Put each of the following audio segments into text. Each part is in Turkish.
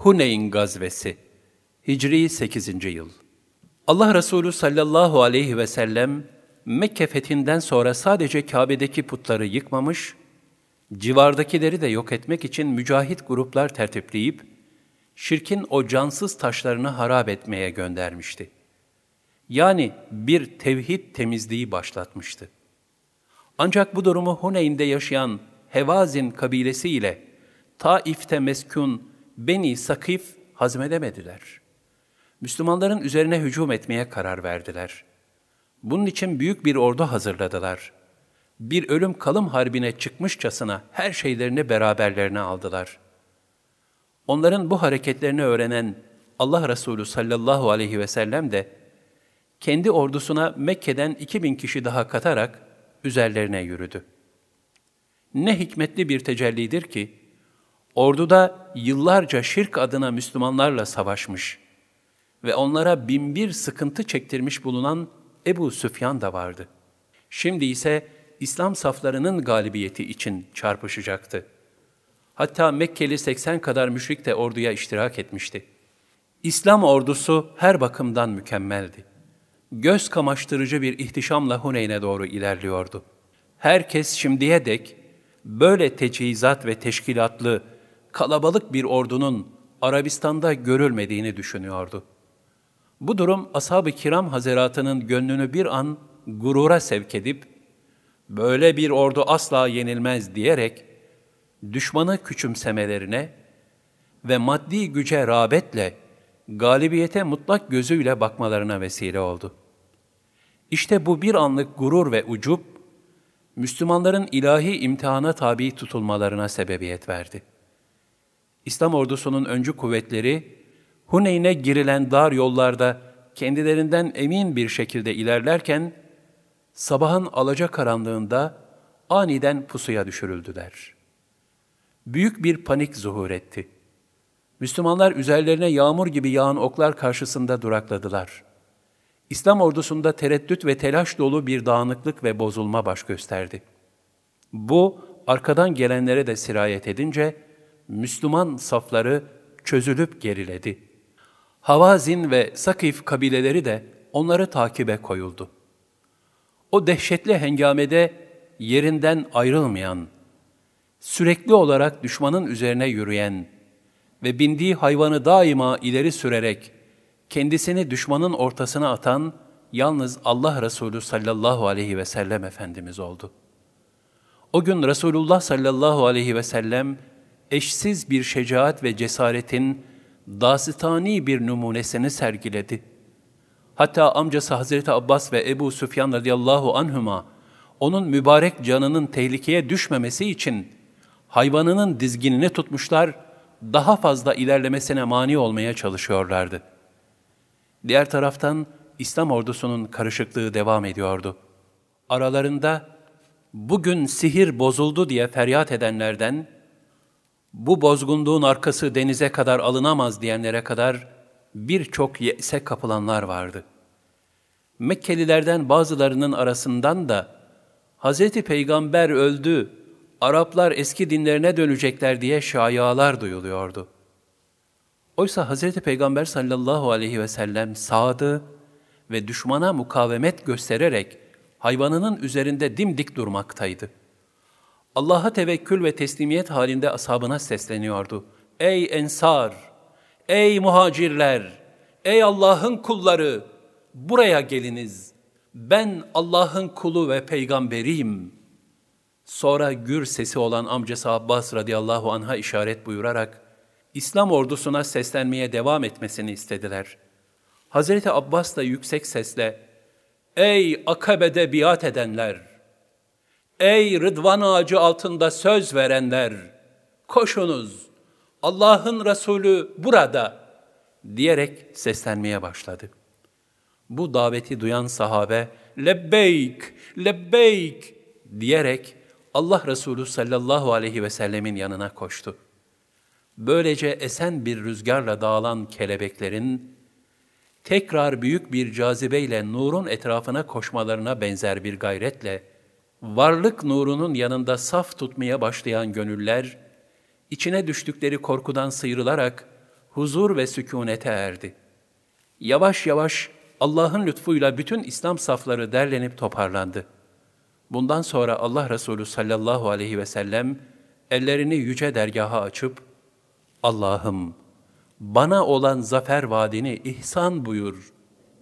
Huneyn gazvesi Hicri 8. yıl Allah Resulü sallallahu aleyhi ve sellem Mekke fethinden sonra sadece Kabe'deki putları yıkmamış, civardakileri de yok etmek için mücahit gruplar tertipleyip, şirkin o cansız taşlarını harap etmeye göndermişti. Yani bir tevhid temizliği başlatmıştı. Ancak bu durumu Huneyn'de yaşayan Hevazin kabilesi ile Taif'te meskun Beni Sakif hazmedemediler. Müslümanların üzerine hücum etmeye karar verdiler. Bunun için büyük bir ordu hazırladılar. Bir ölüm kalım harbine çıkmışçasına her şeylerini beraberlerine aldılar. Onların bu hareketlerini öğrenen Allah Resulü sallallahu aleyhi ve sellem de kendi ordusuna Mekke'den 2000 kişi daha katarak üzerlerine yürüdü. Ne hikmetli bir tecellidir ki, orduda yıllarca şirk adına Müslümanlarla savaşmış ve onlara binbir sıkıntı çektirmiş bulunan Ebu Süfyan da vardı. Şimdi ise İslam saflarının galibiyeti için çarpışacaktı. Hatta Mekkeli 80 kadar müşrik de orduya iştirak etmişti. İslam ordusu her bakımdan mükemmeldi. Göz kamaştırıcı bir ihtişamla Huneyn'e doğru ilerliyordu. Herkes şimdiye dek böyle teçhizat ve teşkilatlı, kalabalık bir ordunun Arabistan'da görülmediğini düşünüyordu. Bu durum ashab-ı kiram hazeratının gönlünü bir an gurura sevk edip, böyle bir ordu asla yenilmez diyerek, düşmanı küçümsemelerine ve maddi güce rağbetle galibiyete mutlak gözüyle bakmalarına vesile oldu. İşte bu bir anlık gurur ve ucup, Müslümanların ilahi imtihana tabi tutulmalarına sebebiyet verdi. İslam ordusunun öncü kuvvetleri, Huneyn'e girilen dar yollarda kendilerinden emin bir şekilde ilerlerken, sabahın alaca karanlığında aniden pusuya düşürüldüler. Büyük bir panik zuhur etti. Müslümanlar üzerlerine yağmur gibi yağan oklar karşısında durakladılar. İslam ordusunda tereddüt ve telaş dolu bir dağınıklık ve bozulma baş gösterdi. Bu, arkadan gelenlere de sirayet edince, Müslüman safları çözülüp geriledi. Havazin ve Sakif kabileleri de onları takibe koyuldu. O dehşetli hengamede yerinden ayrılmayan, sürekli olarak düşmanın üzerine yürüyen ve bindiği hayvanı daima ileri sürerek kendisini düşmanın ortasına atan yalnız Allah Resulü sallallahu aleyhi ve sellem Efendimiz oldu. O gün Resulullah sallallahu aleyhi ve sellem eşsiz bir şecaat ve cesaretin dasitani bir numunesini sergiledi. Hatta amcası Hazreti Abbas ve Ebu Süfyan radıyallahu anhuma onun mübarek canının tehlikeye düşmemesi için hayvanının dizginini tutmuşlar, daha fazla ilerlemesine mani olmaya çalışıyorlardı. Diğer taraftan İslam ordusunun karışıklığı devam ediyordu. Aralarında bugün sihir bozuldu diye feryat edenlerden, bu bozgunluğun arkası denize kadar alınamaz diyenlere kadar birçok yese kapılanlar vardı. Mekkelilerden bazılarının arasından da Hz. Peygamber öldü, Araplar eski dinlerine dönecekler diye şayalar duyuluyordu. Oysa Hz. Peygamber sallallahu aleyhi ve sellem sağdı ve düşmana mukavemet göstererek hayvanının üzerinde dimdik durmaktaydı. Allah'a tevekkül ve teslimiyet halinde ashabına sesleniyordu. Ey ensar, ey muhacirler, ey Allah'ın kulları, buraya geliniz. Ben Allah'ın kulu ve peygamberiyim.'' Sonra gür sesi olan amcası Abbas radıyallahu anh'a işaret buyurarak İslam ordusuna seslenmeye devam etmesini istediler. Hazreti Abbas da yüksek sesle Ey akabede biat edenler! Ey rıdvan ağacı altında söz verenler! Koşunuz! Allah'ın Resulü burada! diyerek seslenmeye başladı. Bu daveti duyan sahabe lebbeyk, lebbeyk diyerek Allah Resulü sallallahu aleyhi ve sellemin yanına koştu. Böylece esen bir rüzgarla dağılan kelebeklerin, tekrar büyük bir cazibeyle nurun etrafına koşmalarına benzer bir gayretle, varlık nurunun yanında saf tutmaya başlayan gönüller, içine düştükleri korkudan sıyrılarak, huzur ve sükunete erdi. Yavaş yavaş Allah'ın lütfuyla bütün İslam safları derlenip toparlandı. Bundan sonra Allah Resulü sallallahu aleyhi ve sellem ellerini yüce dergaha açıp, Allah'ım bana olan zafer vaadini ihsan buyur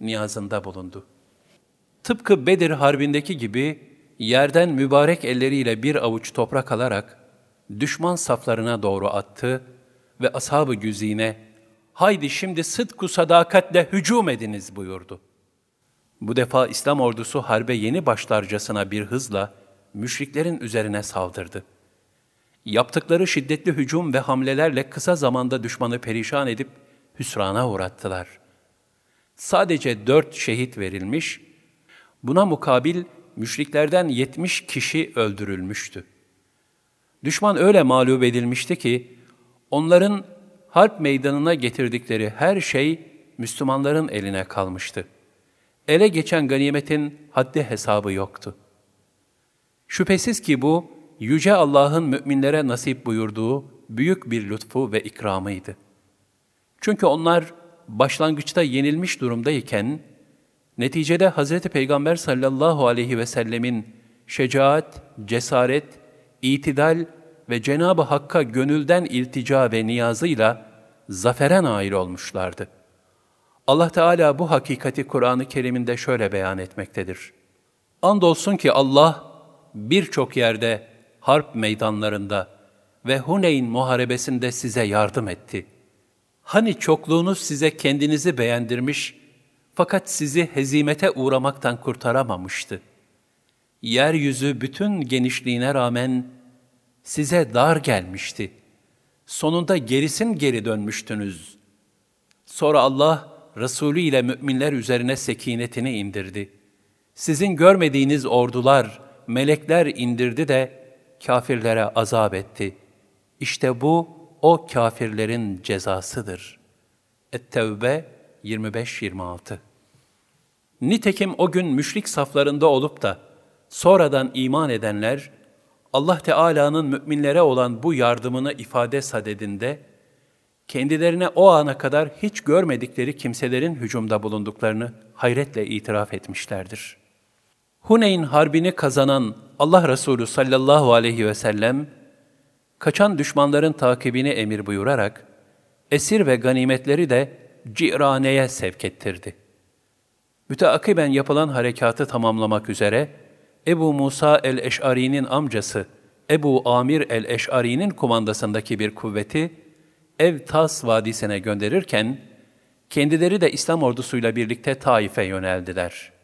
niyazında bulundu. Tıpkı Bedir Harbi'ndeki gibi yerden mübarek elleriyle bir avuç toprak alarak düşman saflarına doğru attı ve ashab-ı güzine, haydi şimdi sıdku sadakatle hücum ediniz buyurdu. Bu defa İslam ordusu harbe yeni başlarcasına bir hızla müşriklerin üzerine saldırdı. Yaptıkları şiddetli hücum ve hamlelerle kısa zamanda düşmanı perişan edip hüsrana uğrattılar. Sadece dört şehit verilmiş, buna mukabil müşriklerden yetmiş kişi öldürülmüştü. Düşman öyle mağlup edilmişti ki, onların harp meydanına getirdikleri her şey Müslümanların eline kalmıştı. Ele geçen ganimetin haddi hesabı yoktu. Şüphesiz ki bu, Yüce Allah'ın müminlere nasip buyurduğu büyük bir lütfu ve ikramıydı. Çünkü onlar başlangıçta yenilmiş durumdayken, neticede Hz. Peygamber sallallahu aleyhi ve sellemin şecaat, cesaret, itidal ve Cenab-ı Hakk'a gönülden iltica ve niyazıyla zafere nail olmuşlardı. Allah Teala bu hakikati Kur'an-ı Kerim'inde şöyle beyan etmektedir. Andolsun ki Allah birçok yerde harp meydanlarında ve Huneyn muharebesinde size yardım etti. Hani çokluğunuz size kendinizi beğendirmiş fakat sizi hezimete uğramaktan kurtaramamıştı. Yeryüzü bütün genişliğine rağmen size dar gelmişti. Sonunda gerisin geri dönmüştünüz. Sonra Allah, Resulü ile müminler üzerine sekinetini indirdi. Sizin görmediğiniz ordular, melekler indirdi de kafirlere azap etti. İşte bu, o kafirlerin cezasıdır. Et-Tevbe 25-26 Nitekim o gün müşrik saflarında olup da sonradan iman edenler, Allah Teala'nın müminlere olan bu yardımını ifade sadedinde, kendilerine o ana kadar hiç görmedikleri kimselerin hücumda bulunduklarını hayretle itiraf etmişlerdir. Huneyn Harbini kazanan Allah Resulü sallallahu aleyhi ve sellem, kaçan düşmanların takibini emir buyurarak, esir ve ganimetleri de Cirane'ye sevk ettirdi. Müteakiben yapılan harekatı tamamlamak üzere, Ebu Musa el-Eş'ari'nin amcası Ebu Amir el-Eş'ari'nin kumandasındaki bir kuvveti Evtas Vadisi'ne gönderirken, kendileri de İslam ordusuyla birlikte Taif'e yöneldiler.''